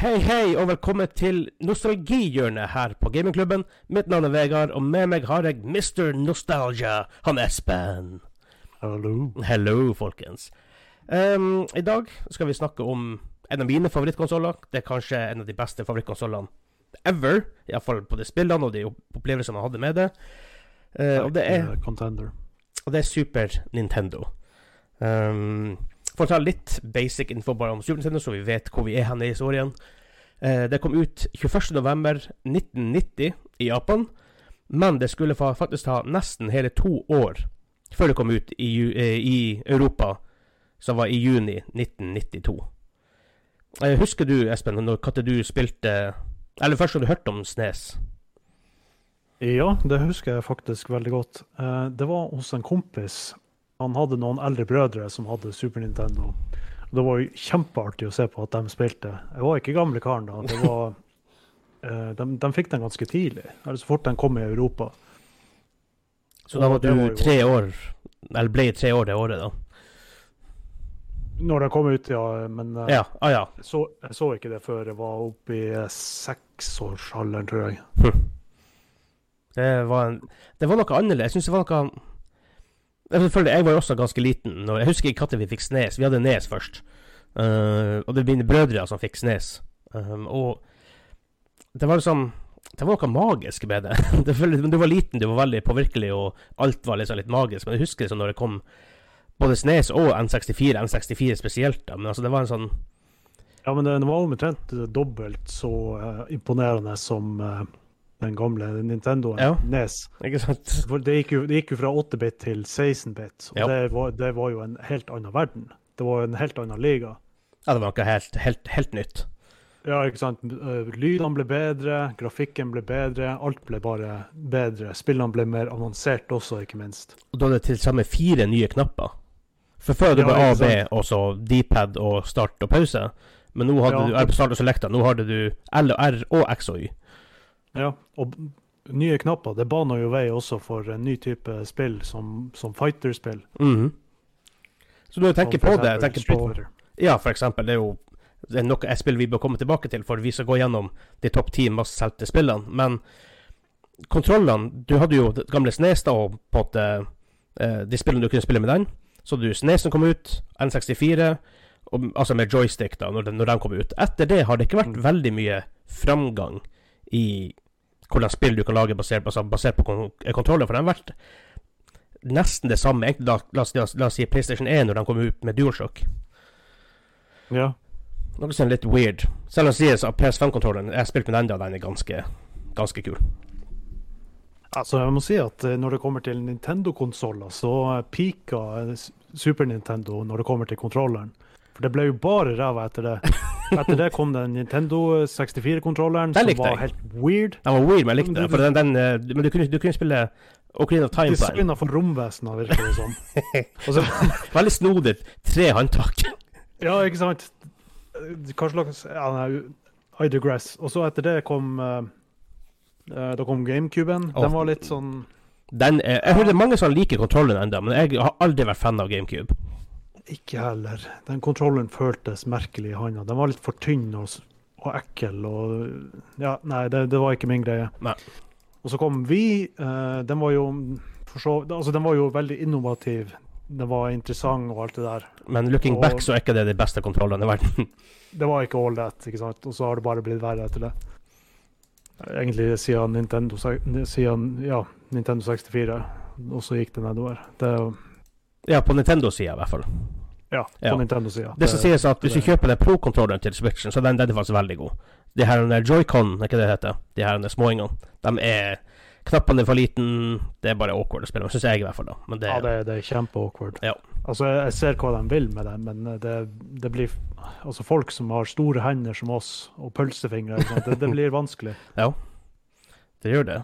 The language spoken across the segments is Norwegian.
Hei, hei, og velkommen til nostalgihjørnet her på gamingklubben. Mitt navn er Vegard, og med meg har jeg Mr. Nostalgia, han Espen. Hallo. Hello, folkens. Um, I dag skal vi snakke om en av mine favorittkonsoller. Det er kanskje en av de beste favorittkonsollene ever. Iallfall på de spillene og de opplevelsene jeg hadde med det. Uh, og, det er, Contender. og det er Super Nintendo. Um, for å ta litt basic info bare om Super Nintendo, så vi vet hvor vi er hen i historien. Eh, det kom ut 21.11.1990 i Japan, men det skulle faktisk ta nesten hele to år før det kom ut i, eh, i Europa, som var i juni 1992. Eh, husker du, Espen, når Katte du spilte Eller først har du hørt om Snes? Ja, det husker jeg faktisk veldig godt. Eh, Det var hos en kompis. Han hadde noen eldre brødre som hadde Super Nintendo. Det var jo kjempeartig å se på at de spilte. Jeg var ikke gamle karen da. Det var, eh, de, de fikk den ganske tidlig, eller så fort den kom i Europa. Så da var du var tre år Eller ble tre år det året, da? Når den kom ut, ja. Men eh, Ja. Ah, ja. så, jeg så ikke det før jeg var oppe i seksårsalderen, tror jeg. Det var, en, det var noe annerledes. Jeg synes det var noe jeg var jo også ganske liten. Når, jeg husker ikke når vi fikk Snes. Vi hadde Nes først. Uh, og det er mine brødre som fikk Snes. Um, og det var liksom Det var noe magisk med det. det du var liten, du var veldig påvirkelig, og alt var liksom litt magisk. Men jeg husker liksom når det kom både Snes og N64, N64 spesielt. da Men altså det var en sånn Ja, men den var omtrent dobbelt så uh, imponerende som eh, den gamle Nintendoen Ja. Nes. Ikke sant? For det gikk jo, det gikk jo fra 8-bit til 16-bit, og Ja. det, var, det var jo en helt annen verden. Det var en helt annen liga. Ja, det var noe helt, helt, helt nytt. Ja, ikke sant. Eh, Lydene ble bedre, grafikken ble bedre, alt ble bare bedre. Spillene ble mer avansert også, ikke minst. Og da hadde det til sammen fire nye knapper. For før det Ja, bare A B, og så D-pad og start og pause. Men nå hadde Ja. du R på start og selekta. Nå hadde du L og R og X og Y. Ja, og nye knapper, det baner jo vei også for en ny type spill, som, som fighterspill. Mm Mhm. Så når du tenker på det tenker på, Ja, for eksempel. Det er jo det er noe spill vi bør komme tilbake til, for vi skal gå gjennom de topp ti mest solgte spillene. Men kontrollene Du hadde jo gamle Snes, da, og på at, eh, de spillene du kunne spille med den. Så hadde du Snes som kom ut, N64, og, altså med joystick, da, når, den, når den kom ut. Etter det har det ikke vært Mm. veldig mye framgang i hvordan spill du kan lage basert, altså basert på kon kontroller, for den har vært nesten det samme. La, oss, la, oss, la oss si PlayStation 1 når den kom ut med DualShock. Ja. Noe som er litt weird. Selv om det sies at PS5-kontrollen Jeg har spilt med den enda, den er ganske, ganske kul. Altså, jeg må si at eh, når det kommer til Nintendo-konsoller, så eh, eh, S- Super Nintendo når det kommer til kontrolleren. For det ble jo bare ræva etter det. Etter det kom den Nintendo 64-kontrolleren, Den som var jeg. helt weird. Den var weird, men jeg likte den. Den, den, eh, men du kunne, du kunne spille Ocarina of Time. Designa for romvesener, virker det som. Sånn. Veldig snodig. Tre håndtak. ja, ikke sant? Hva slags ja, nei, I digress. Og så etter det kom eh, Da kom GameCuben. Den var litt sånn Den jeg hører er mange som liker kontrollen enda, men jeg har aldri vært fan av GameCube. Ikke heller. Den kontrollen føltes merkelig i handa. Den var litt for tynn og, og ekkel og Ja, nei, det, det var ikke min greie. Nei. Og så kom vi. Uh, den var jo så Altså, den var jo veldig innovativ. Den var interessant og alt det der. Men looking Og- back så er ikke det de beste kontrollene i verden. Det var ikke all that, ikke sant? Og så har det bare blitt verre etter det. Egentlig siden Nintendo, siden, ja, Nintendo 64, og så gikk det nedover. Det, Ja, på Nintendo-sida i hvert fall. Ja, på Ja. Nintendo-sida. Det som sies at hvis du kjøper den pro-kontrolleren til Switchen, så den, den er faktisk veldig god. De her joycon, Joy-Con, er ikke det det heter? De her småingene. De er Knappene er for liten. Det er bare awkward å spille med, syns jeg i hvert fall. da Men det, Ja, det, det er kjempe-awkward. Ja. Altså, jeg, ser hva de vil med det, men det, det blir Altså, folk som har store hender som oss, og pølsefingre. Det, det blir vanskelig. ja, det gjør det.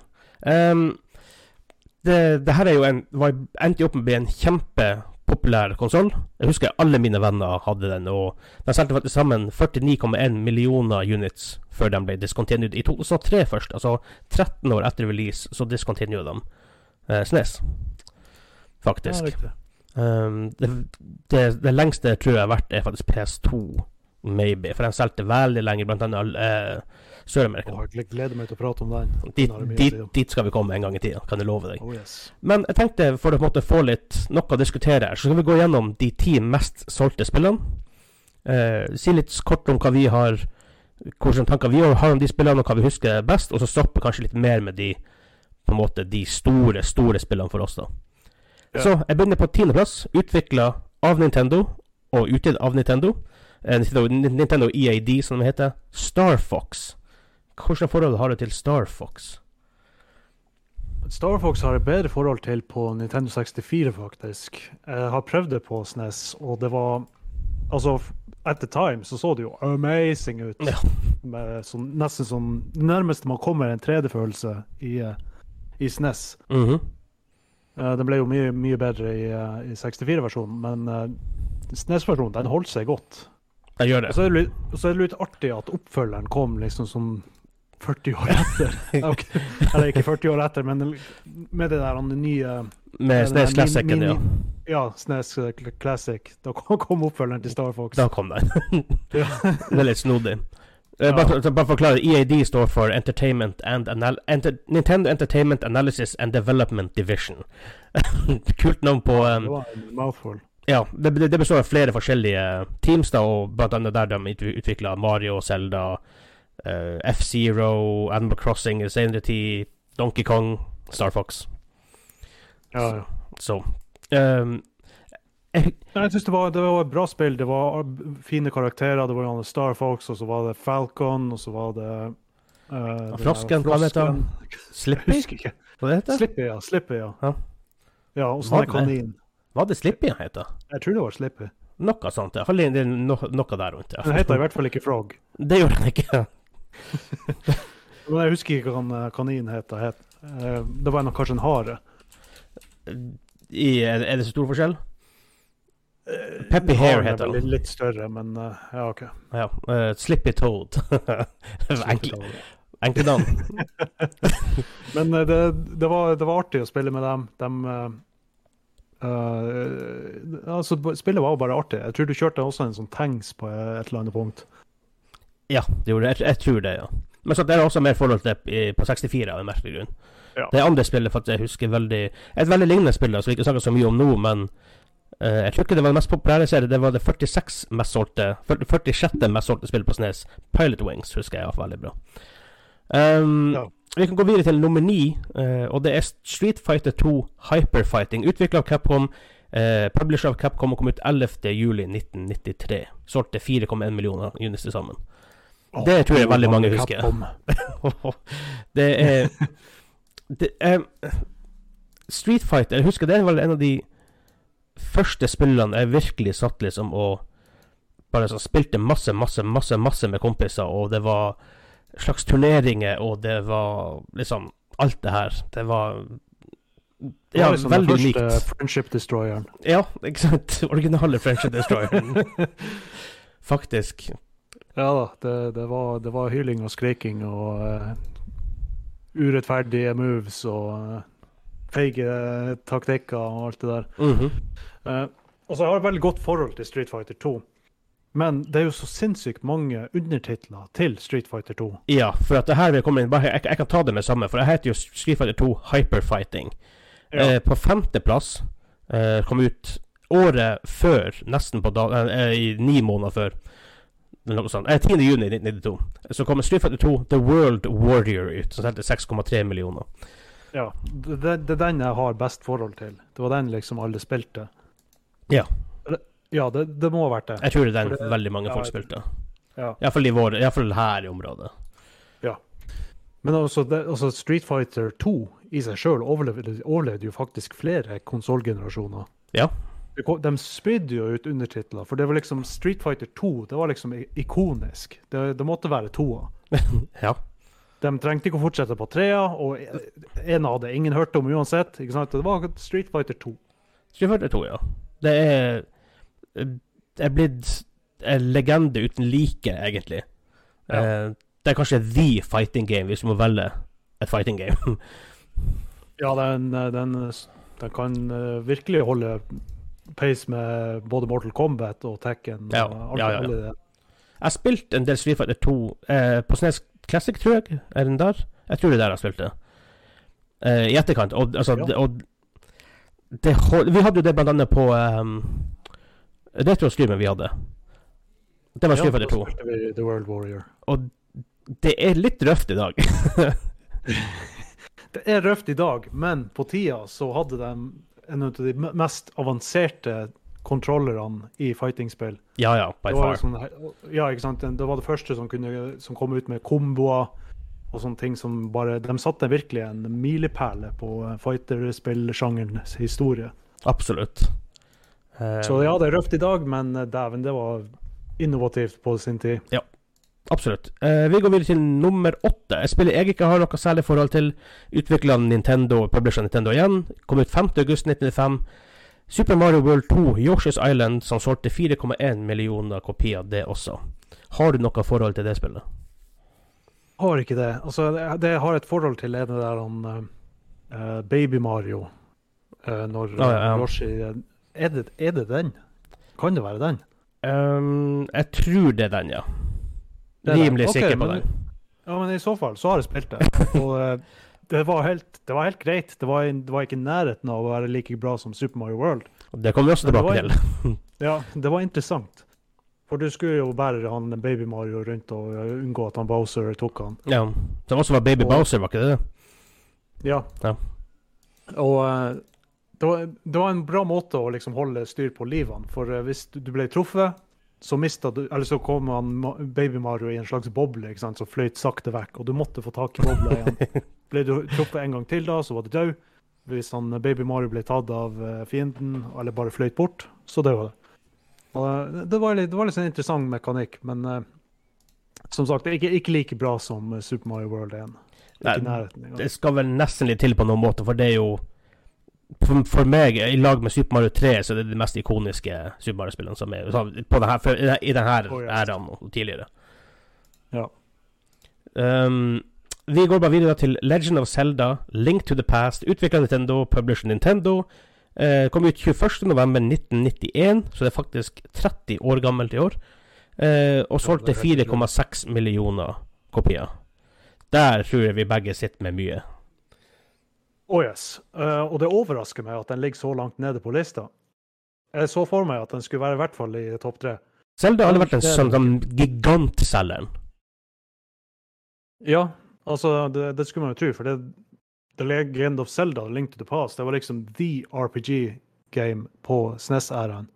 Um, det. Det her er jo en var, endte jo opp med å bli en kjempepopulær konsoll. Jeg husker alle mine venner hadde den, og den solgte faktisk sammen 49,1 millioner units før den ble discontinued i 2003 først. Altså 13 år etter release så discontinued de eh, SNES. Faktisk. Ja. Um, det, det, det lengste tror jeg har vært, er faktisk PS2. maybe. For de solgte veldig lenge, blant annet eh, Sør-Amerika. Jeg gleder meg til å prate om den. Dit, dit, dit skal vi komme en gang i tida, kan jeg love deg. Oh, yes. Men jeg tenkte, for å på en måte få litt noe å diskutere her, så skal vi gå gjennom de ti mest solgte spillene. Eh, si litt kort om hva vi har Hvilke tanker vi har om de spillene, og hva vi husker best, og så stoppe kanskje litt mer med de på en måte de store, store spillene for oss, da. Ja. Så jeg begynner på tiendeplass. Utvikla av Nintendo, og utgitt av Nintendo. Eh, Nintendo, Nintendo EAD, som det heter. Star Fox. Hvilket forhold har du til Star Fox? Star Fox har jeg bedre forhold til på Nintendo 64, faktisk. Jeg har prøvd det på SNES, og det var Altså, at the time så så det jo amazing ut. Ja. Med sånn, nesten sånn Nærmest man kommer en 3D-følelse i, eh, i SNES. Mm -hmm. Den ble jo mye, mye bedre i, eh, i 64-versjonen, men uh, SNES-versjonen den holdt seg godt. Jeg gjør Og det. så er det litt, og så er det litt artig at oppfølgeren kom liksom sånn 40 år etter. Okay. Eller ikke 40 år etter, men med det der det nye Med SNES Classicen, ja. Ja, SNES eh, Classic. Da kom oppfølgeren til Star Fox. Da kom den. Ja. det er litt snodig. Eh, Ja. Bare, for- bare å forklare, EAD står for Entertainment and Anal Enter Nintendo Entertainment Analysis and Development Division. Kult navn på Det um, var en mouthful. Ja, det, det det består av flere forskjellige teams, da, og blant annet der de utvikla Mario, Zelda, eh, F-Zero, Animal Crossing, Senere tid, Donkey Kong, Star Fox. Ja, ja. Så um, jeg, Jeg synes det var, det var et bra spill. Det var fine karakterer. Det var Star Fox, og så var det Falcon, og så var det uh, Frosken, hva heter han? Slippy? Hva det heter Slippy, ja. Slippy, ja. Ja. Ja, og så Var det? kanin. Hva det Slippy han heter? Jeg tror det var Slippy. Noe sånt. i hvert fall det no, noe der rundt. Den heter i hvert fall ikke Frog. Det gjorde den ikke. Men jeg husker ikke hva eh, kaninen. Het. Eh, Det var nok kanskje en hare. I, er, det så stor forskjell? Peppy En Hare er heter den. Litt, større, men eh, ja, OK. Ja. uh, Slippy Toad. Enkle, navn. Men eh, det, det, var, det var artig å spille med dem. De, eh, eh, altså, spillet var jo bare artig. Jeg tror du kjørte også en sånn tanks på et eller annet punkt. Ja, det gjorde. Jeg, jeg tror det, ja. Men så det er også mer forhold til på 64 av en merkelig grunn. Ja. Det andre spillet at jeg husker veldig Et veldig lignende spill som vi ikke snakker så mye om nå, men uh, jeg tror ikke det var det mest populære serien. Det var det 46 mest solgte 40 46. mest solgte spillet på SNES. Pilot Wings husker jeg var veldig bra. Um, Ja. Vi kan gå videre til nummer ni, uh, og det er Street Fighter 2 Hyperfighting. Utvikla av Capcom, uh, publisher av Capcom og kom ut 11.07.1993. Solgte 4,1 millioner units til sammen. Det tror jeg veldig mange husker. Det er det er, Street Fighter Jeg husker det var en av de første spillene jeg virkelig satt liksom og bare så spilte masse, masse, masse masse med kompiser, og det var slags turneringer, og det var liksom Alt det her. Det var Det Ja, var liksom den første. Friendship Destroyeren. Ja, ikke sant? Originale Friendship Destroyeren. Faktisk. Ja da, det, det, var, det var hyling og skriking og uh, urettferdige moves og uh, feige taktikker og alt det der. Mhm. Eh, altså, jeg har et veldig godt forhold til Street Fighter 2. Men det er jo så sinnssykt mange undertitler til Street Fighter 2. Ja, for at det her vil komme inn bare, jeg, jeg kan ta det med samme, for det heter jo Street Fighter 2 Hyperfighting. Eh, på femteplass eh, kom ut året før, nesten på da, eh, i ni måneder før. Eller Noe sånt. Eh, 10.6.1992 Så kommer Street Fighter 2 The World Warrior ut, som solgte 6,3 millioner. Ja, det, er den jeg har best forhold til. Det var den liksom alle spilte. Ja. Ja, det, det må ha vært det. Jeg tror det er den det- veldig mange folk ja, spilte. Ja. Iallfall i vår, i hvert fall her i området. Ja. Men altså, det, altså Street Fighter 2 i seg sjøl overlevde, overlevde jo faktisk flere konsollgenerasjoner. Ja. De spydde jo ut undertitler, for det var liksom Street Fighter 2 det var liksom ikonisk. Det, det måtte være toa. Ja. De trengte ikke å fortsette på trea, og en av det ingen hørte om uansett. ikke sant? Det var Street Fighter 2. Street Fighter 2, ja. Det er er blitt en legende uten like, egentlig. Ja. Eh, det er kanskje the fighting game, hvis du må velge et fighting game. Ja, den, den, den kan eh, virkelig holde pace med både Mortal Kombat og Tekken. Ja, og ja, ja, ja. Jeg spilte en del Street Fighter 2 eh, på Snes Classic, tror jeg. Er den der? Jeg tror det er der jeg spilte. Eh, I etterkant. Og, altså, Ja. det, og det, Vi hadde jo det blant annet på um, retrostreamen vi hadde. Det var Street Fighter 2. da The World Warrior. Og det er litt røft i dag. Det er røft i dag, men på tida så hadde de en av de mest avanserte kontrollerne i fighting-spill. ja ja, by far. sånn, ja, ikke sant? Det var det første som, kunne, som kom ut med komboer og sånne ting som bare De satte virkelig en milepæle på eh, fighterspillsjangerens historie. Absolutt. Eh, Så ja, det er røft i dag, men eh, dæven, det var innovativt på sin tid. Absolutt. Eh, vi går videre til nummer åtte. Et spill jeg ikke har noe særlig forhold til. Utvikla Nintendo, publisher Nintendo igjen. Kom ut 5.8.1995. Super Mario World 2, Yoshi's Island, som solgte 4,1 millioner kopier, det også. Har du noe forhold til det spillet? Har ikke det. Altså, det, det har et forhold til det der han uh, Baby Mario. Uh, når ah, ja, ja. Yoshi er det, er det den? Kan det være den? Um, jeg tror det er den, ja. Rimelig okay, sikker på men- den. Ja, men i så fall så har jeg spilt det. Og eh, det var helt, det var helt greit. Det var, det var ikke i nærheten av å være like bra som Super Mario World. Det kommer vi også tilbake var- til. Ja, det var interessant. For du skulle jo bære han Baby Mario rundt og eh, unngå at han Bowser tok han. Ja. Som også var Baby Og- Bowser, var ikke det det? Ja. Ja. Og eh, det var, det var en bra måte å liksom holde styr på livene. For hvis du du ble truffet, så du Eller så kom han Baby Mario i en slags boble ikke sant, som fløyt sakte vekk, og du måtte få tak i bobla igjen. ble du truffet en gang til, da, så var du død. Hvis han eh, Baby Mario ble tatt av eh, fienden, eller bare fløyt bort, så døde det. Og, eh, det var litt, det var litt en interessant mekanikk, men uh, som sagt, ikke, ikke like bra som Super Mario World 1. Ikke Nei. Det skal vel nesten litt til på noen måte, for det er jo for, for meg, i lag med Super Mario 3, så er det de mest ikoniske Super Mario-spillene som er så på den for, i denne Oh, æraen og tidligere. Ja. Um, vi går bare videre til Legend of Zelda, Link to the Past, utvikla Nintendo, publisher Nintendo. Eh, kom ut 21.11.1991, så det er faktisk 30 år gammelt i år. Eh, og solgte det er helt 4,6 millioner kopier. Der tror jeg vi begge sitter med mye. Oh yes. Uh, og det overrasker meg at den ligger så langt nede på lista. Jeg så for meg at den skulle være i hvert fall i topp tre. Zelda hadde vært en sånn, som sånn gigantselgeren. Ja, altså, det, det skulle man jo tro, for det The Legend of Zelda, Link to the Past, det var liksom the RPG-game på SNES-æraen.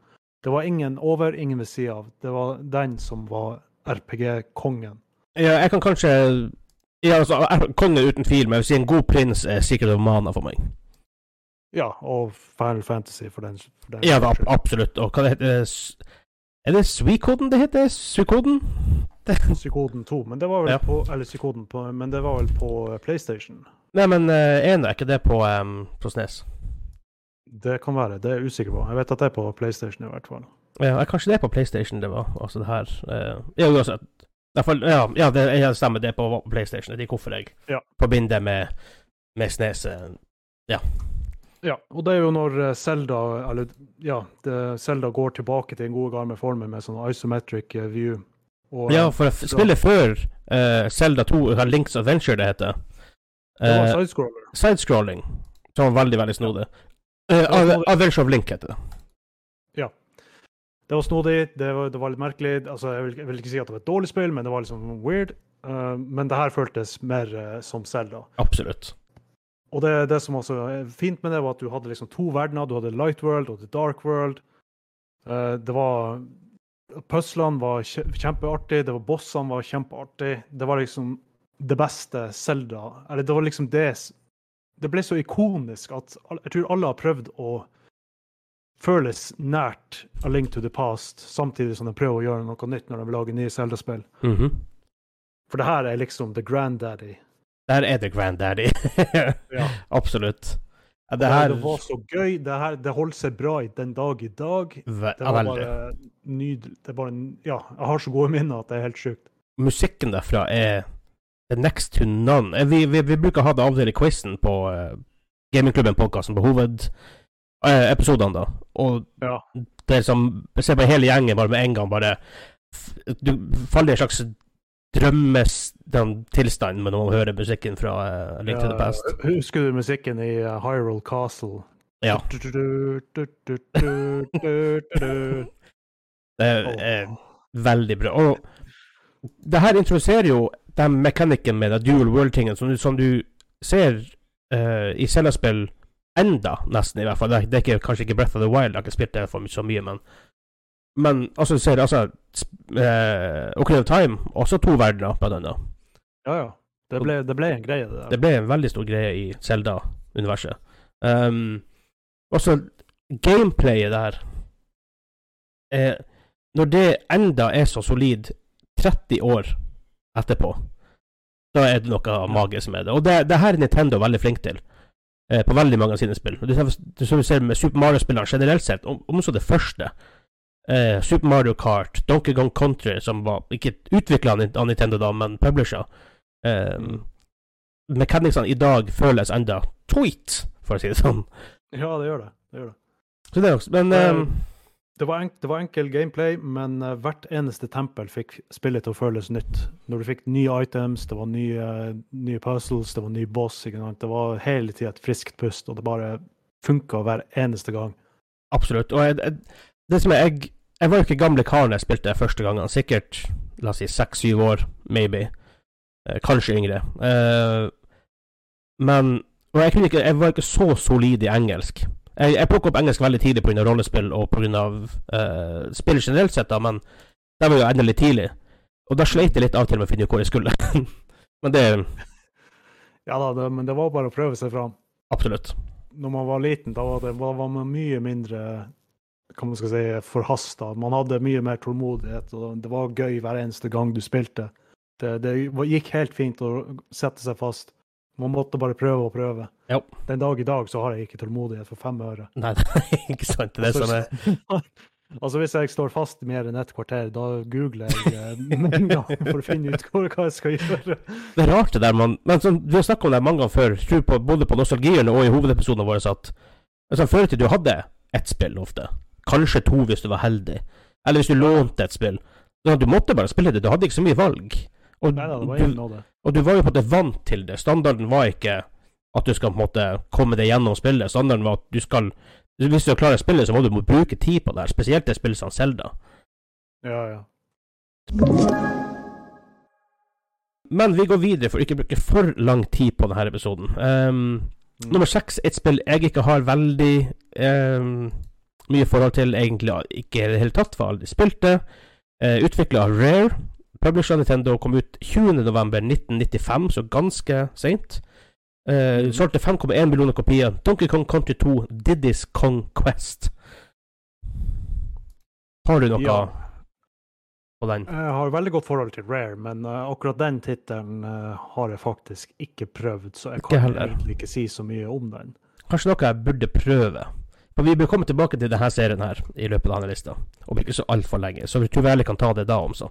Det var ingen over, ingen ved sida av. Det var den som var RPG-kongen. Ja, jeg kan kanskje Ja, altså, kongen uten tvil, men jeg vil si en god prins er Secret of Mana for meg. Ja, og Final Fantasy for den. For den Ja, da, absolutt. Og hva det heter det? Er det Suikoden det heter? Suikoden? Suikoden 2, men det var vel Ja. på Eller Suikoden på, men det var vel på PlayStation. Nei, men uh, ene er ikke det på, um, på Snes? Det kan være, det er jeg usikker på. Jeg vet at det er på PlayStation i hvert fall. Ja, kanskje det er på PlayStation det var, altså det her. Uh, ja, uansett. Fall, ja, ja, det ja, stemmer, det på PlayStation. Det er hvorfor jeg Ja. forbinder det med, med Snes. Ja. Ja, og det er jo når eh, Zelda eller ja, det, Zelda går tilbake til den gode gamle formen med sånn isometric eh, view. Og, Ja, eh, for f- spillet før uh, Zelda 2, hva Links Adventure det heter, det var sidescrolling. sidescrolling, som var veldig, veldig snodig. Uh, Adventure of Link heter det. Det var snodig, det var, det var litt merkelig. Altså, jeg, vil, jeg vil ikke si at det var et dårlig spill, men det var liksom weird. Uh, men det her føltes mer uh, som Zelda. Absolutt. Og det, det som også er fint med det, var at du hadde liksom to verdener. Du hadde Light World og The Dark World. Uh, det var Puzzlene var kje- kjempeartig, det var bossene var kjempeartig. Det var liksom det beste Zelda Eller det var liksom det Det ble så ikonisk at jeg tror alle har prøvd å føles nært A Link to the Past, samtidig som de prøver å gjøre noe nytt når de lager nye Zelda-spill. Mhm. For det her er liksom the granddaddy. Det her er the granddaddy. Ja. Absolutt. Ja, det her det var så gøy. Det, her, det holdt seg bra i den dag i dag. ve- Det var bare nydelig. Det er bare, ja, jeg har så gode minner at det er helt sjukt. Musikken derfra er the next to none. Eh, Vi, vi, vi bruker å ha det av og til i quizen på uh, Gamingklubben-podkasten på hovedepisodene, da. Og Ja. det er som Se på hele gjengen bare med en gang bare Du faller i en slags drømmetilstand med man hører musikken fra uh, Link to the Past. Husker du musikken i uh, Hyrule Castle? Ja. Det er veldig bra. Og det her introduserer jo den mekanikken med den dual world-tingen som, som du ser uh, i Zelda-spill enda, nesten i hvert fall. Det, er- ikke, kanskje ikke Breath of the Wild, jeg har ikke spilt det for så mye, men Men altså, du ser altså eh, Ocarina of Time, også to verdener, blant annet. Ja, ja. Det ble, det ble en greie, det der. Det ble en veldig stor greie i Zelda-universet. Um, også gameplayet der eh, Når det enda er så solid 30 år etterpå, da er det noe magisk med det. Og det, det her er Nintendo veldig flink til. Eh, på veldig mange av sine spill. Og Det, det som vi ser med Super Mario-spillene generelt sett, om, om så det første eh, Super Mario Kart, Donkey Kong Country, som var ikke utvikla av Nintendo da, men publisher. Eh, Mm. Mechanicsene i dag føles enda tweet, for å si det sånn. Ja, det gjør det. det, gjør det. Så det er men eh, Det var, enk, det var enkel gameplay, men eh, hvert eneste tempel fikk spillet til å føles nytt. Når du fikk nye items, det var nye, nye puzzles, det var ny boss. Det var hele tida et friskt pust, og det bare funka hver eneste gang. Absolutt. Og jeg, jeg, det som jeg, jeg var jo ikke gamle karen jeg spilte første gangen. Sikkert la oss si seks-syv år, maybe. Eh, kanskje yngre. Eh, men Og jeg, ikke, jeg var ikke så solid i engelsk. Jeg, jeg plukket opp engelsk veldig tidlig pga. rollespill og pga. Uh, spill generelt sett, da, men det var jo endelig tidlig. Og da sleit jeg litt av og til med å finne ut hvor jeg skulle. men det Ja da, det, men det var bare å prøve seg fram. Absolutt. Når man var liten, da var, det, da var man mye mindre hva man skal si, forhasta. Man hadde mye mer tålmodighet, og det var gøy hver eneste gang du spilte. Det, det gikk helt fint å sette seg fast. Man måtte bare prøve og prøve. Ja. Den dag i dag så har jeg ikke tålmodighet for fem øre. Nei, det er ikke sant. Det er altså, som er Altså Hvis jeg står fast mer enn et kvarter, da googler jeg eh, med en gang for å finne ut hva, jeg skal gjøre. Det er rart det der, man Men sånn, vi har snakket om det mange ganger før, tror på, både på nostalgiene og i hovedepisodene våre, at altså, før i du hadde ett spill ofte. Kanskje to hvis du var heldig. Eller hvis du lånte et spill. Sånn du måtte bare spille det. Du hadde ikke så mye valg. Og, Nei da, det var du, nåde. Og du var jo på en måte vant til det. Standarden var ikke at du skal på en måte komme deg gjennom spillet. Standarden var at du skal Hvis du klarer spillet, så må du må bruke tid på det. her Spesielt det spillet som Zelda. Ja, ja. Men vi går videre for å ikke bruke for lang tid på denne episoden. Um, Mm. Nummer seks, et spill jeg ikke har veldig um, mye forhold til, egentlig ikke i det hele tatt, for aldri spilt det. Uh, Utvikla av Rare. Publisher Nintendo kom ut 20.11.1995, så ganske seint. Uh, Mhm. Solgte 5,1 millioner kopier. Donkey Kong Country 2, Diddy's Kong Quest. Har du noe Ja. på den? Jeg har veldig godt forhold til Rare, men eh, akkurat den tittelen eh, har jeg faktisk ikke prøvd, så jeg kan egentlig ikke si så mye om den. Kanskje noe jeg burde prøve. For Vi bør komme tilbake til denne serien her i løpet av denne lista, om ikke så altfor lenge. Så vi tror vi heller kan ta det da også.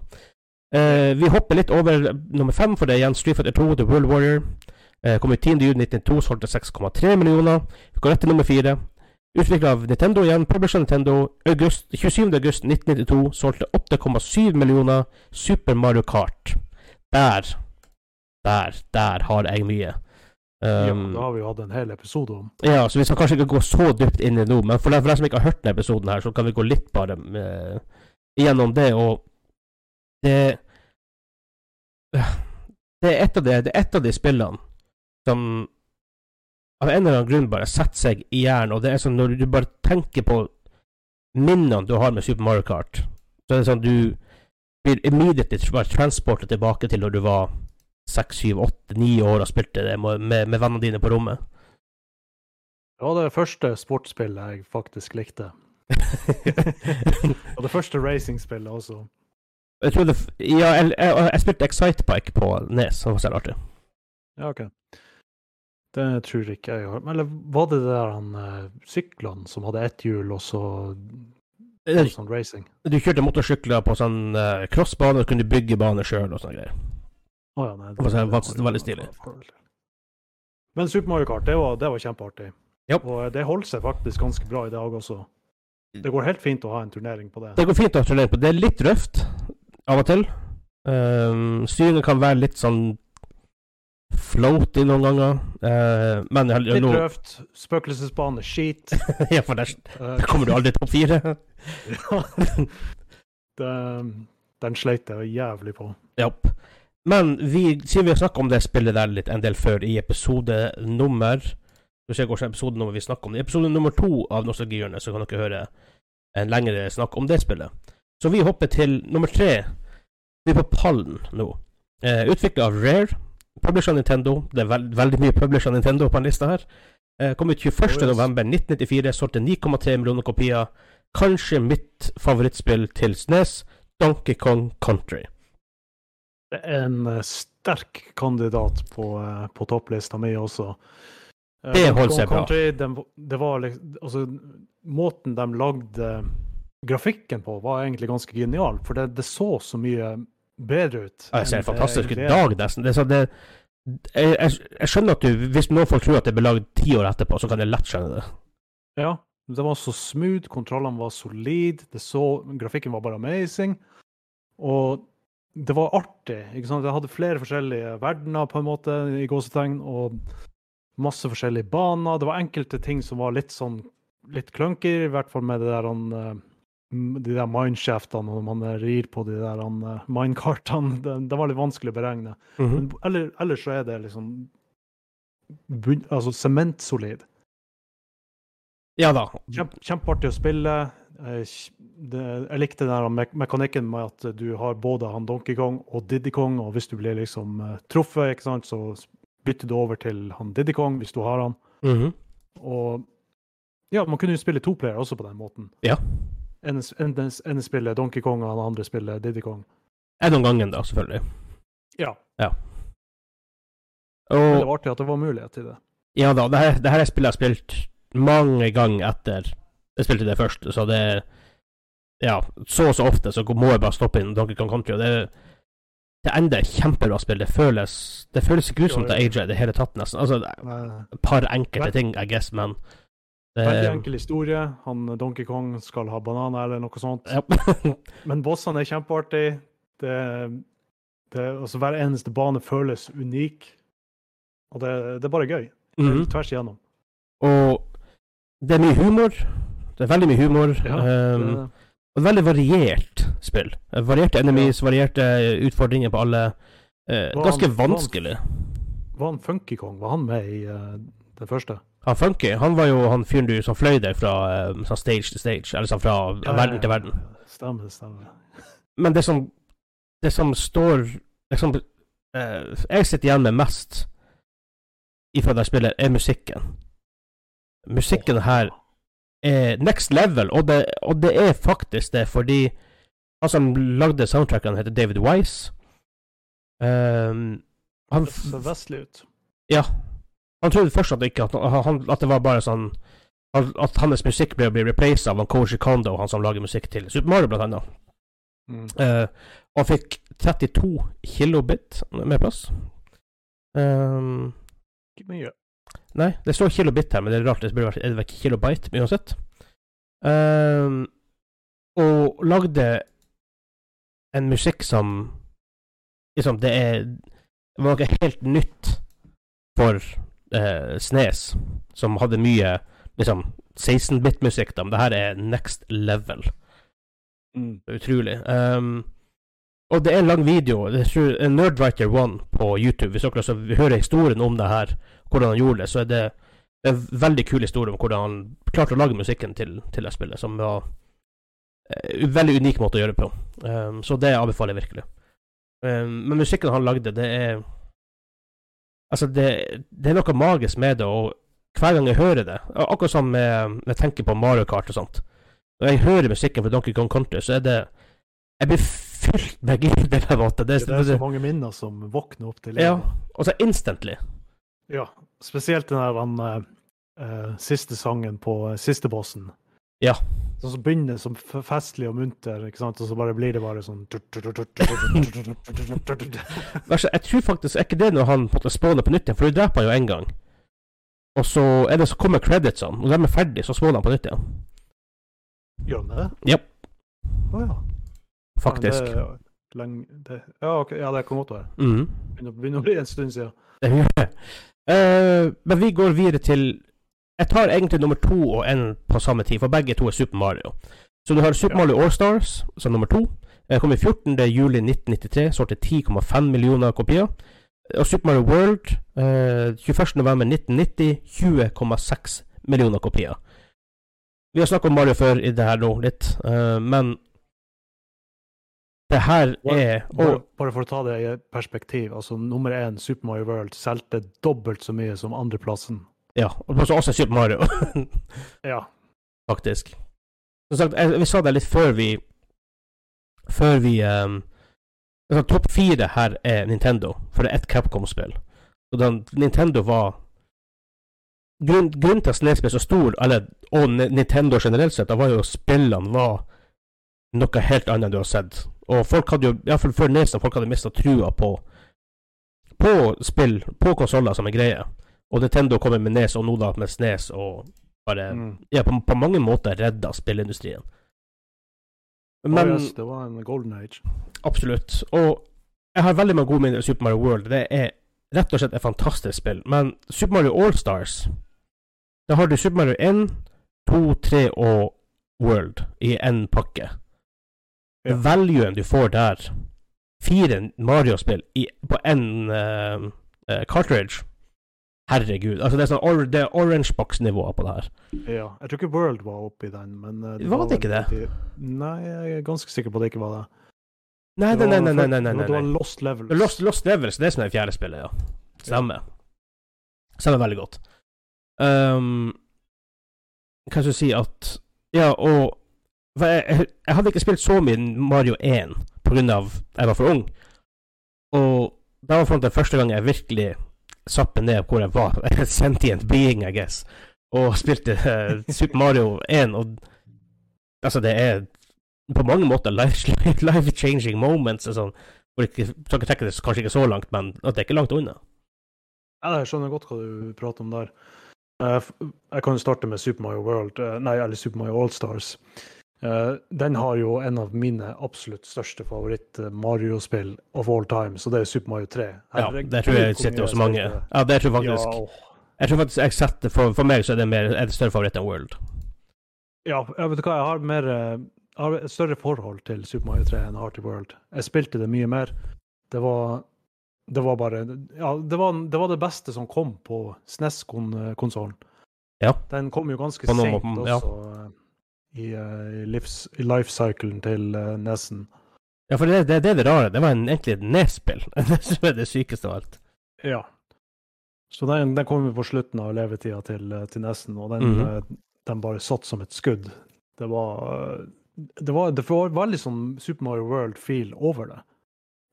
Eh, vi hopper litt over nummer fem, for det er igjen Street Fighter 2, The World Warrior. Uh, kom ut 10.6.1992, solgte 6,3 millioner. Vi går rett til nummer fire. Utvikla av Nintendo igjen, publisher Nintendo. August, 27.8.1992, solgte 8,7 millioner. Super Mario Kart. Der, der, der har jeg mye. ja, Um, det har vi jo hatt en hel episode om. ja, så vi skal kanskje ikke gå så dypt inn i det nå, men for deg, som ikke har hørt denne episoden her, så kan vi gå litt bare med, gjennom det, og det Det er et av et av de spillene som av en eller annen grunn bare setter seg i hjernen, og det er sånn når du bare tenker på minnene du har med Super Mario Kart, så er det sånn du blir immediately bare transportet tilbake til når du var seks, syv, åtte, ni år og spilte det med, med, med vennene dine på rommet. Det var det første sportsspillet jeg faktisk likte. Og det første racingspillet også. Jeg f- Ja, jeg, jeg, jeg spilte Excitebike på Nes, det var så artig. Ja, OK. Det tror ikke jeg har. Eller var det der han uh, syklene som hadde ett hjul, og så Eh, sånn racing? Du kjørte motorsykler på sånn uh, crossbane, og kunne bygge bane sjøl og sånne greier. Å ja, nei. Det var det var, det var veldig stilig. Men Super Mario Kart, det var, det var kjempeartig. Yep. Og eh, det holder seg faktisk ganske bra i dag også. Det går helt fint å ha en turnering på det. Det går fint å ha turnering på. det. Det er litt røft. Av og til. Um, styringen kan være litt sånn floaty noen ganger. Uh, men jeg, Litt røft. Spøkelsesbane, skit. ja, for der, Eh, der kommer du aldri topp fire. det, den sleit jeg jævlig på. Japp. Men vi, siden vi har snakka om det spillet der litt en del før, i episode nummer Du ser hvordan episode nummer vi snakker om. I episode nummer to av Nostalgihjørnet så kan dere høre en lengre snakk om det spillet. Så vi hopper til nummer tre. Vi er på pallen nå. Eh, Utvikla av Rare. Publisher Nintendo. Det er veld, veldig mye publisher Nintendo på den lista her. Eh, kom ut 21. yes. november 1994. Solgte 9,3 millioner kopier. Kanskje mitt favorittspill til SNES. Donkey Kong Country. Det er en eh, sterk kandidat på, eh, på topplista mi også. Eh, Det holder seg bra. Country, den, det var liksom Altså, måten de lagde grafikken på, var egentlig ganske genial. For det, det så så mye bedre ut. Ja, det ser en fantastisk ut. er. Dag, nesten. Det sånn det, jeg, jeg, jeg skjønner at du Hvis noen folk tror at det ble lagd ti år etterpå, så kan jeg lett skjønne det. Ja. Det var så smooth, kontrollene var solid, det så, grafikken var bare amazing. Og det var artig. ikke sant? Det hadde flere forskjellige verdener, på en måte, i gåsetegn, og masse forskjellige baner. Det var enkelte ting som var litt sånn litt clunky, i hvert fall med det der han eh, de der mineshaftene når man rir på de der eh, minekartene. Det, det var litt vanskelig å beregne. Mhm. Men eller, ellers så er det liksom altså sementsolid. Ja da. Kjempe, kjempeartig å spille. Det, jeg likte den me mekanikken med at du har både han Donkey Kong og Diddy Kong, og hvis du blir liksom eh, truffet, ikke sant, så bytter du over til han Diddy Kong hvis du har han. Mhm. Og ja, man kunne jo spille to player også på den måten. Ja. En, spillet Donkey Kong, og det andre spillet Diddy Kong. En om gangen, da, selvfølgelig. Ja. Og Det var artig at det var mulighet til det. ja da, det her, det her er spillet jeg har spilt mange ganger etter jeg spilte det først, så det Ja, så og så ofte så må jeg bare stoppe inn Donkey Kong Country, og det det ender kjempebra spill. Det føles Det føles ikke ut som det ja. i det hele tatt, nesten. Altså, et par enkelte ting, I guess, men Veldig enkel historie. Han Donkey Kong skal ha bananer eller noe sånt. Ja. Men bossene er kjempeartig. Det, det, altså hver eneste bane føles unik. Og det, det er bare gøy. Mhm. Tvers igjennom. Og det er mye humor. Det er veldig mye humor. Ja, um, og veldig variert spill. Eh, Varierte enemies, varierte utfordringer på alle. Uh, ganske han- hva han- vanskelig. var han Funky Kong? Var han med i uh, det første? Han Funky, han var jo han fyren du som fløy deg fra eh, sånn stage til stage, eller sånn fra verden til verden. Stemmer, stemmer. Men det som Det som står liksom Jeg sitter igjen med mest ifra det spillet, er musikken. Musikken her er next level, og det, og det er faktisk det, fordi han som lagde soundtracken, heter David Wise. Um, han, Det ser vestlig ut. ja. Han trodde først at, ikke, at, han, at det var bare sånn at hans musikk ble, ble replaced av Koji Kondo, han som lager musikk til Super Mario, blant annet. Mm. Uh, og han fikk 32 kilobit med plass. Um, Ikke mye. nei, det står kilobit her, men det er rart. Det burde vært ikke det kilobyte, men uansett. Um, og lagde en musikk som Liksom, det er Det var noe helt nytt for eh, Snes, som hadde mye liksom 16-bit-musikk, da, men det her er next level. Mm. Utrolig. Um, og det er en lang video. En Nerdwriter1 på YouTube. Hvis dere hører historien om det her, hvordan han gjorde det, så er det det er en veldig kul historie om hvordan han klarte å lage musikken til, til det spillet, som var eh, en veldig unik måte å gjøre det på. Um, så det anbefaler jeg virkelig. Um, men musikken han lagde, det er Altså, det, det er noe magisk med det, og hver gang jeg hører det Akkurat som med, jeg tenker på Mario Kart og sånt. Når jeg hører musikken fra Donkey Kong Country, så er det Jeg blir fylt med glede, Det. Det, Det er så mange minner som våkner opp til livet. ja, og så instantly. Ja, spesielt den der den, eh, eh, siste sangen på uh, siste bossen. Ja. Sånn som begynner som festlig og munter, ikke sant? og så bare blir det bare sånn jeg tror faktisk er ikke det når han spåner spawner på nytt igjen, for du dreper han jo én gang. Og så er det så kommer creditsene, når de er ferdige, så spawner han på nytt igjen. Gjør han det? Japp. Å ja. Faktisk. Ja, det, er det, Ja, okay, ja, det kan godt være. Mm. Begynner, å bli en stund siden. Det gjør det. Eh, men vi går videre til Jeg tar egentlig nummer to og en på samme tid, for begge to er Super Mario. Så du har Super Ja. Mario Allstars som nummer to. Eh, kom i 14. juli 1993, solgte 10,5 millioner kopier. Og Super Mario World eh, 21. november 1990, 20,6 millioner kopier. Vi har snakket om Mario før i det her nå, litt, eh, men det her er og, bare for å ta det i perspektiv. altså Nummer én, Super Mario World, solgte dobbelt så mye som andreplassen. Ja, og også også Super Mario. Ja. faktisk. Som sagt, jeg, vi sa det litt før vi Før vi um, altså, Topp fire her er Nintendo, for det er ett Capcom-spill. Og den, Nintendo var grunn, Grunnen til at SNES ble så stor, eller, og Nintendo generelt sett, da var jo spillene var noe helt annet enn du har sett. Og folk hadde jo, iallfall før Nesen, folk hadde mista trua på på spill, på konsoller som en greie. Og Nintendo kommer med NES, og nå da med SNES, og bare Mm. ja, på, på mange måter redda spillindustrien. Men, yes, det var en golden age. absolutt. Og jeg har veldig mange gode minner i Super Mario World. Det er rett og slett et fantastisk spill. Men Super Mario Allstars Da har du Super Mario 1, 2, 3 og World i én pakke. Ja. Valuen du får der Fire Mario-spill på én cartridge Herregud. Altså, det er sånn or det er orange box-nivået på det her. Ja. Jeg tror ikke World var oppi den, men det Var det ikke det? Nei, jeg er ganske sikker på at det ikke var det. Nei, Det nei, var nei, nei, før- nei, nei, Det var, det var Lost Levels. Lost, Lost Levels, det er som er fjerde spillet, ja. Stemmer. Stemmer veldig godt. Um, kan du si at Ja, og for jeg, jeg, jeg hadde ikke spilt så mye Mario 1 på grunn av jeg var for ung. Og da var det første gang jeg virkelig meg ned hvor jeg var, sentient being, I guess, og spilte uh, Super Mario 1, og altså, det er på mange måter life- life-changing moments og sånn. Hvor ikke, skal ikke trekke det kanskje ikke så langt, men at det er ikke langt unna. Ja, jeg skjønner godt hva du prater om der. Eh, Jeg kan jo starte med Super Mario World, eh, nei, eller Super Mario Allstars. Uh, den har jo en av mine absolutt største favoritt-Mario-spill of all time, så det er Super Mario 3. Ja, der det tror jeg sitter også mange. Ja, det tror faktisk Ja. Jeg tror faktisk jeg setter for, for meg så er det mer er det større favoritt enn World. ja, jeg vet hva, jeg har, mer, eh, jeg har et større forhold til Super Mario 3 enn Hearty World. Jeg spilte det mye mer. Det var det var bare Ja, det var, det var det beste som kom på SNES-konsollen. Ja. Den kom jo ganske sent måter, ja. Eh, i, eh, i, livs, i lifecyclen til uh, NES-en. Ja, for det, det, det er det rare. Det var en, egentlig et nedspill. det som er det sykeste av alt. Ja. Så den, den kom jo på slutten av levetida til, eh, til NES-en, og den, mm -hmm. den bare satt som et skudd. Det var eh, det var, det var veldig sånn Super Mario World-feel over det.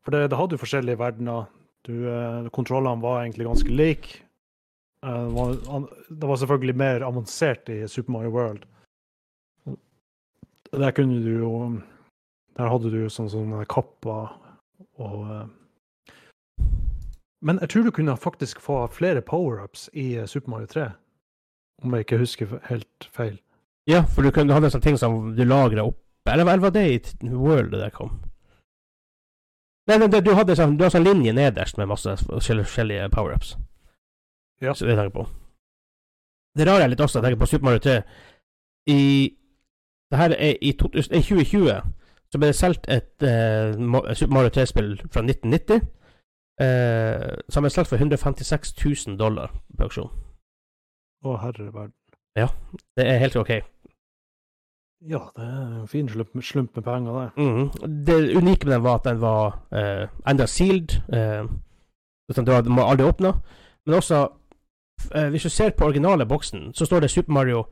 For det, det hadde jo forskjellige verdener. Du, eh, kontrollene var egentlig ganske like. Eh, det, var, det var selvfølgelig mer avansert i Super Mario World. Der kunne du jo Der hadde du jo sånn sånne kapper og eh, Men jeg tror du kunne faktisk få flere power-ups i eh, Super Mario 3. Om jeg ikke husker helt feil. Ja, for du, kunne, du hadde sånne ting som du lagra opp Eller, eller var det i World det der kom? Nei, nei, du hadde sånn, du hadde sånn linje nederst med masse forskjellige power-ups. Ja. Så det tenker jeg på. Det rare er litt også, jeg tenker på Super Mario 3 I det her er i, 2020 så ble det solgt et eh, Super Mario 3-spill fra 1990 eh, som ble solgt for 156 000 dollar på auksjon. Å, herre verden. Det er helt ok. Ja, det er en fin slump, slump med penger, det. Mm. Det unike med den var at den var eh, enda sealed. Eh, sånn var, hadde- må aldri åpne. Men også, eh, hvis du ser på originale boksen, så står det Super Mario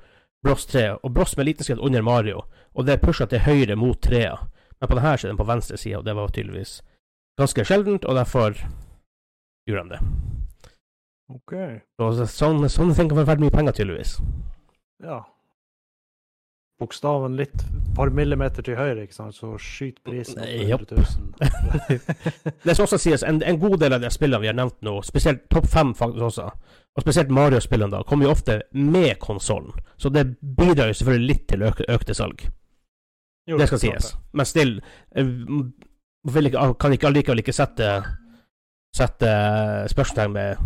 Bros 3, og Bros med liten skrift under Mario. Og det er pusha til høyre mot trea. Men på denne så er den på venstre side, og det var tydeligvis ganske sjeldent, og derfor gjorde han det. OK. Så, sånne, sånne ting kan være verdt mye penger, tydeligvis. Ja. Bokstaven litt par millimeter til høyre, ikke sant, så skyter prisen opp med Japp. 100 000. Det skal også sies, en, en god del av de spillene vi har nevnt nå, spesielt topp fem faktisk også, og spesielt Mario-spillene, da, kommer jo ofte med konsollen. Så det bidrar jo selvfølgelig litt til øk, økte salg. Jo, Det skal sies. Men still, eh, kan ikke allikevel ikke sette Sette spørsmålstegn med,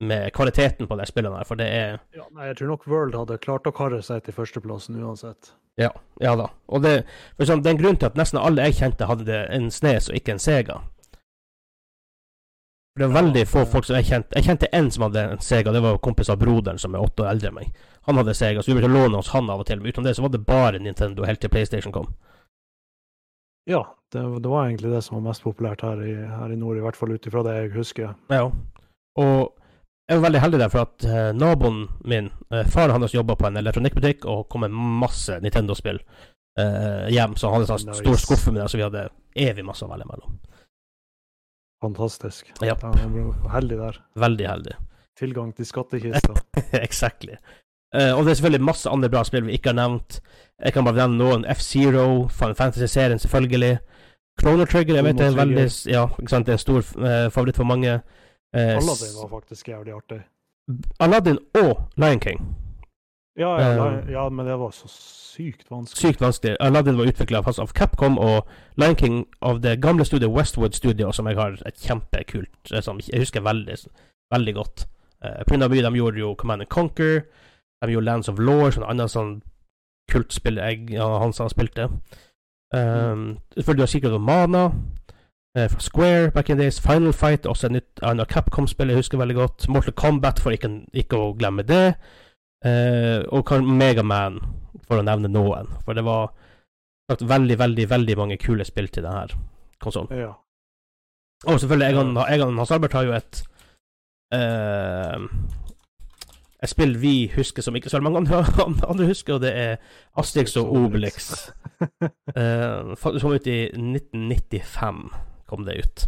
med kvaliteten på de spillene her, for det er Ja, nei, jeg tror nok World hadde klart å karre seg til førsteplassen uansett. Ja, ja da. Og det, for eksempel, det er en grunn til at nesten alle jeg kjente, hadde en Snes og ikke en Sega. For det er veldig få det- folk som jeg kjente Jeg kjente én som hadde en Sega, det var kompis av broderen som er åtte år eldre enn meg. Han hadde Sega, så vi ble låne hos han av og til. Men utenom det så var det bare Nintendo helt til PlayStation kom. Ja, det, det var egentlig det som var mest populært her i, her i nord, i hvert fall ut ifra det jeg husker. Ja. Og jeg var veldig heldig der, for at uh, naboen min, uh, faren hans, jobba på en elektronikkbutikk og kom med masse Nintendo-spill uh, hjem. Så han hadde sånn Nice. stor skuffe med det, så vi hadde evig masse å velge mellom. Fantastisk. Ja. Heldig der. Veldig heldig. Tilgang til skattkista. exactly. Uh, og det er selvfølgelig masse andre bra spill vi ikke har nevnt. Jeg kan bare nevne noen. F-Zero, Fantasy-serien selvfølgelig. Chrono Trigger, jeg vet det er en veldig Ja, ikke sant, det er en stor uh, favoritt for mange. Eh, Aladdin var faktisk jævlig artig. Aladdin og Lion King. Ja, ja, Eh. ja, men det var så sykt vanskelig. Sykt vanskelig. Aladdin var utvikla av Capcom, og Lion King av det gamle studiet Westwood Studio, som jeg har et kjempekult eh, som Jeg husker veldig, veldig godt. Uh, på grunn av mye de gjorde jo Command and Conquer, de gjorde Lands of Law, sånn annet sånn kultspill jeg ja, Hans han spilte. Um, Selvfølgelig har Secret of Mana fra Square back in days. Final Fight, også et nytt annet Capcom-spill jeg husker veldig godt. Mortal Kombat, for ikke, ikke å glemme det. Eh, og Megaman, for å nevne noen. For det var sagt, veldig, veldig veldig mange kule spill til denne konsollen. Ja. Og selvfølgelig, Egan, Egan Hans Albert har jo et eh, Et spill vi husker som ikke så mange andre, andre husker, og det er Asterix og Obelix. Eh, som ut i 1995, kom det ut.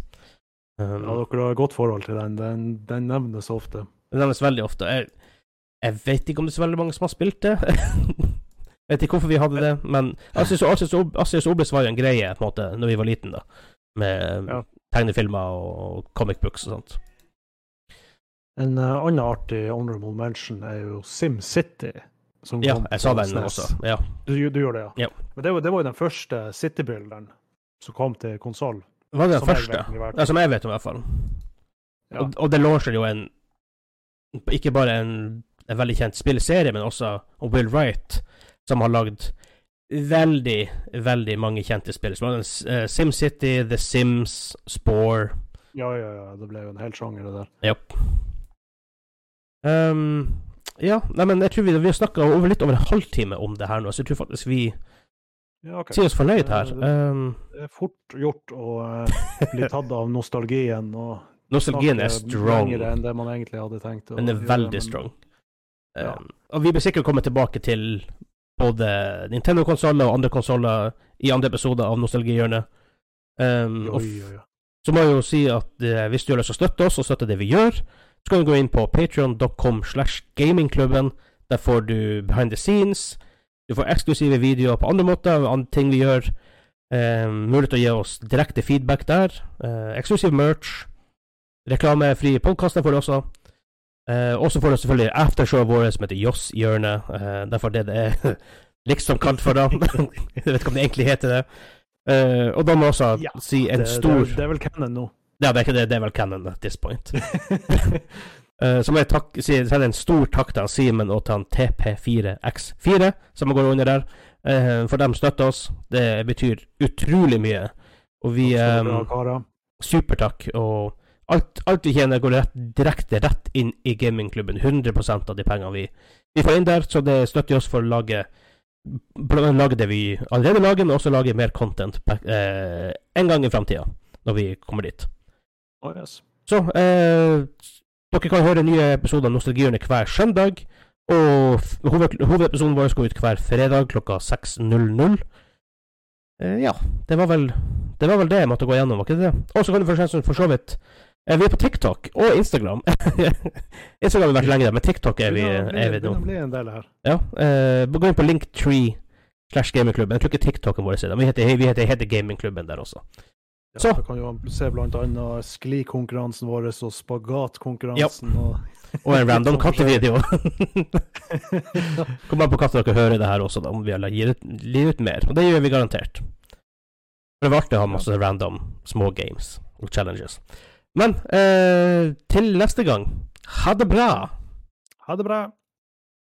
Um, ja, dere har et godt forhold til den. Den, den nevnes ofte. Den nevnes veldig ofte. Jeg, jeg vet ikke om det er så veldig mange som har spilt det. jeg vet ikke hvorfor vi hadde det, men og Obelix var jo en greie på en måte når vi var liten da. Med Ja. tegnefilmer og comic books og sånt. En uh, annen artig honorable mention er jo SimCity. Som Ja, jeg sa den også. Ja. Du, du gjorde det, ja? Ja. Men det var, det var jo den første City-bilderen som kom til konsoll. Var det den Som jeg første? vet. Ja, som jeg vet om, i hvert fall. Ja. Og, og det launcher jo en Ikke bare en, en veldig kjent spillserie, men også og Will Wright, som har lagd veldig, veldig mange kjente spill. Som var uh, SimCity, The Sims, Spore ja, ja, ja. Det ble jo en hel sjanger, det der. Ja. Um, ja, nei, men jeg tror vi, vi har snakka over litt over en halvtime om det her nå, så jeg tror faktisk vi Ja, ok. sier oss fornøyd her. Um, Det er fort gjort å eh, bli tatt av nostalgien og nostalgien er strong. enn det man egentlig hadde tenkt. Den er veldig men- strong. Ja. Um, og vi blir sikkert komme tilbake til både Nintendo-konsoller og andre konsoller i andre episoder av Nostalgihjørnet. Um, oi, oi. så må jeg jo si at eh, hvis du har lyst til å støtte oss og støtte det vi gjør, så kan du gå inn på patreon.com slash gamingklubben. Der får du behind the scenes. Du får eksklusive videoer på andre måter, av andre ting vi gjør. Eh, mulighet til å gi oss direkte feedback der. Eh, eksklusiv merch. Reklamefrie podkaster får du også. Eh, og så får du selvfølgelig aftershowet vårt som heter Joss-hjørnet. Eh, derfor det det er liksom kalt for, da. jeg vet ikke om det egentlig heter det. Uh, og da må jeg også Ja, si en det, stor det, det er vel canon nå. Ja, det er det, det er vel canon at this point. Uh, så må jeg takk, si, sende en stor takk til Simen og til han TP4X4, som går under der. Uh, for de støtter oss. Det betyr utrolig mye. Og vi um. Supertakk. Og alt, alt vi tjener, går rett, direkte rett inn i gamingklubben. 100% av de pengene vi, vi får inn der. Så det støtter oss for å lage Lage det vi allerede lager, men også lage mer content eh, en gang i framtida, når vi kommer dit. Oh, yes. Så eh, dere kan høre nye episoder av Nostalgihjørnet hver søndag. Og hoved, hovedepisoden vår skal ut hver fredag klokka 6.00. Eh, ja, det var vel Det var vel det jeg måtte gå gjennom, var ikke det? det? Og så kan du for, så vidt eh, Vi er på TikTok og Instagram. Instagram har vi vært lenge der, men TikTok er vi, er vi nå. Ja, eh, gå inn på Linktree slash gamingklubben. Jeg tror ikke TikToken vår er det. Vi heter, vi heter, heter Gamingklubben der også. Ja, Så. Da kan jo se annet sklikonkurransen vår og spagatkonkurransen og Og en random kattevideo. Kom an på når dere hører det her også, da, om vi gitt ut, gir ut mer. Og det gjør vi garantert. For Det var artig å ha masse random små games og challenges. Men eh, til neste gang, ha det bra! Ha det bra.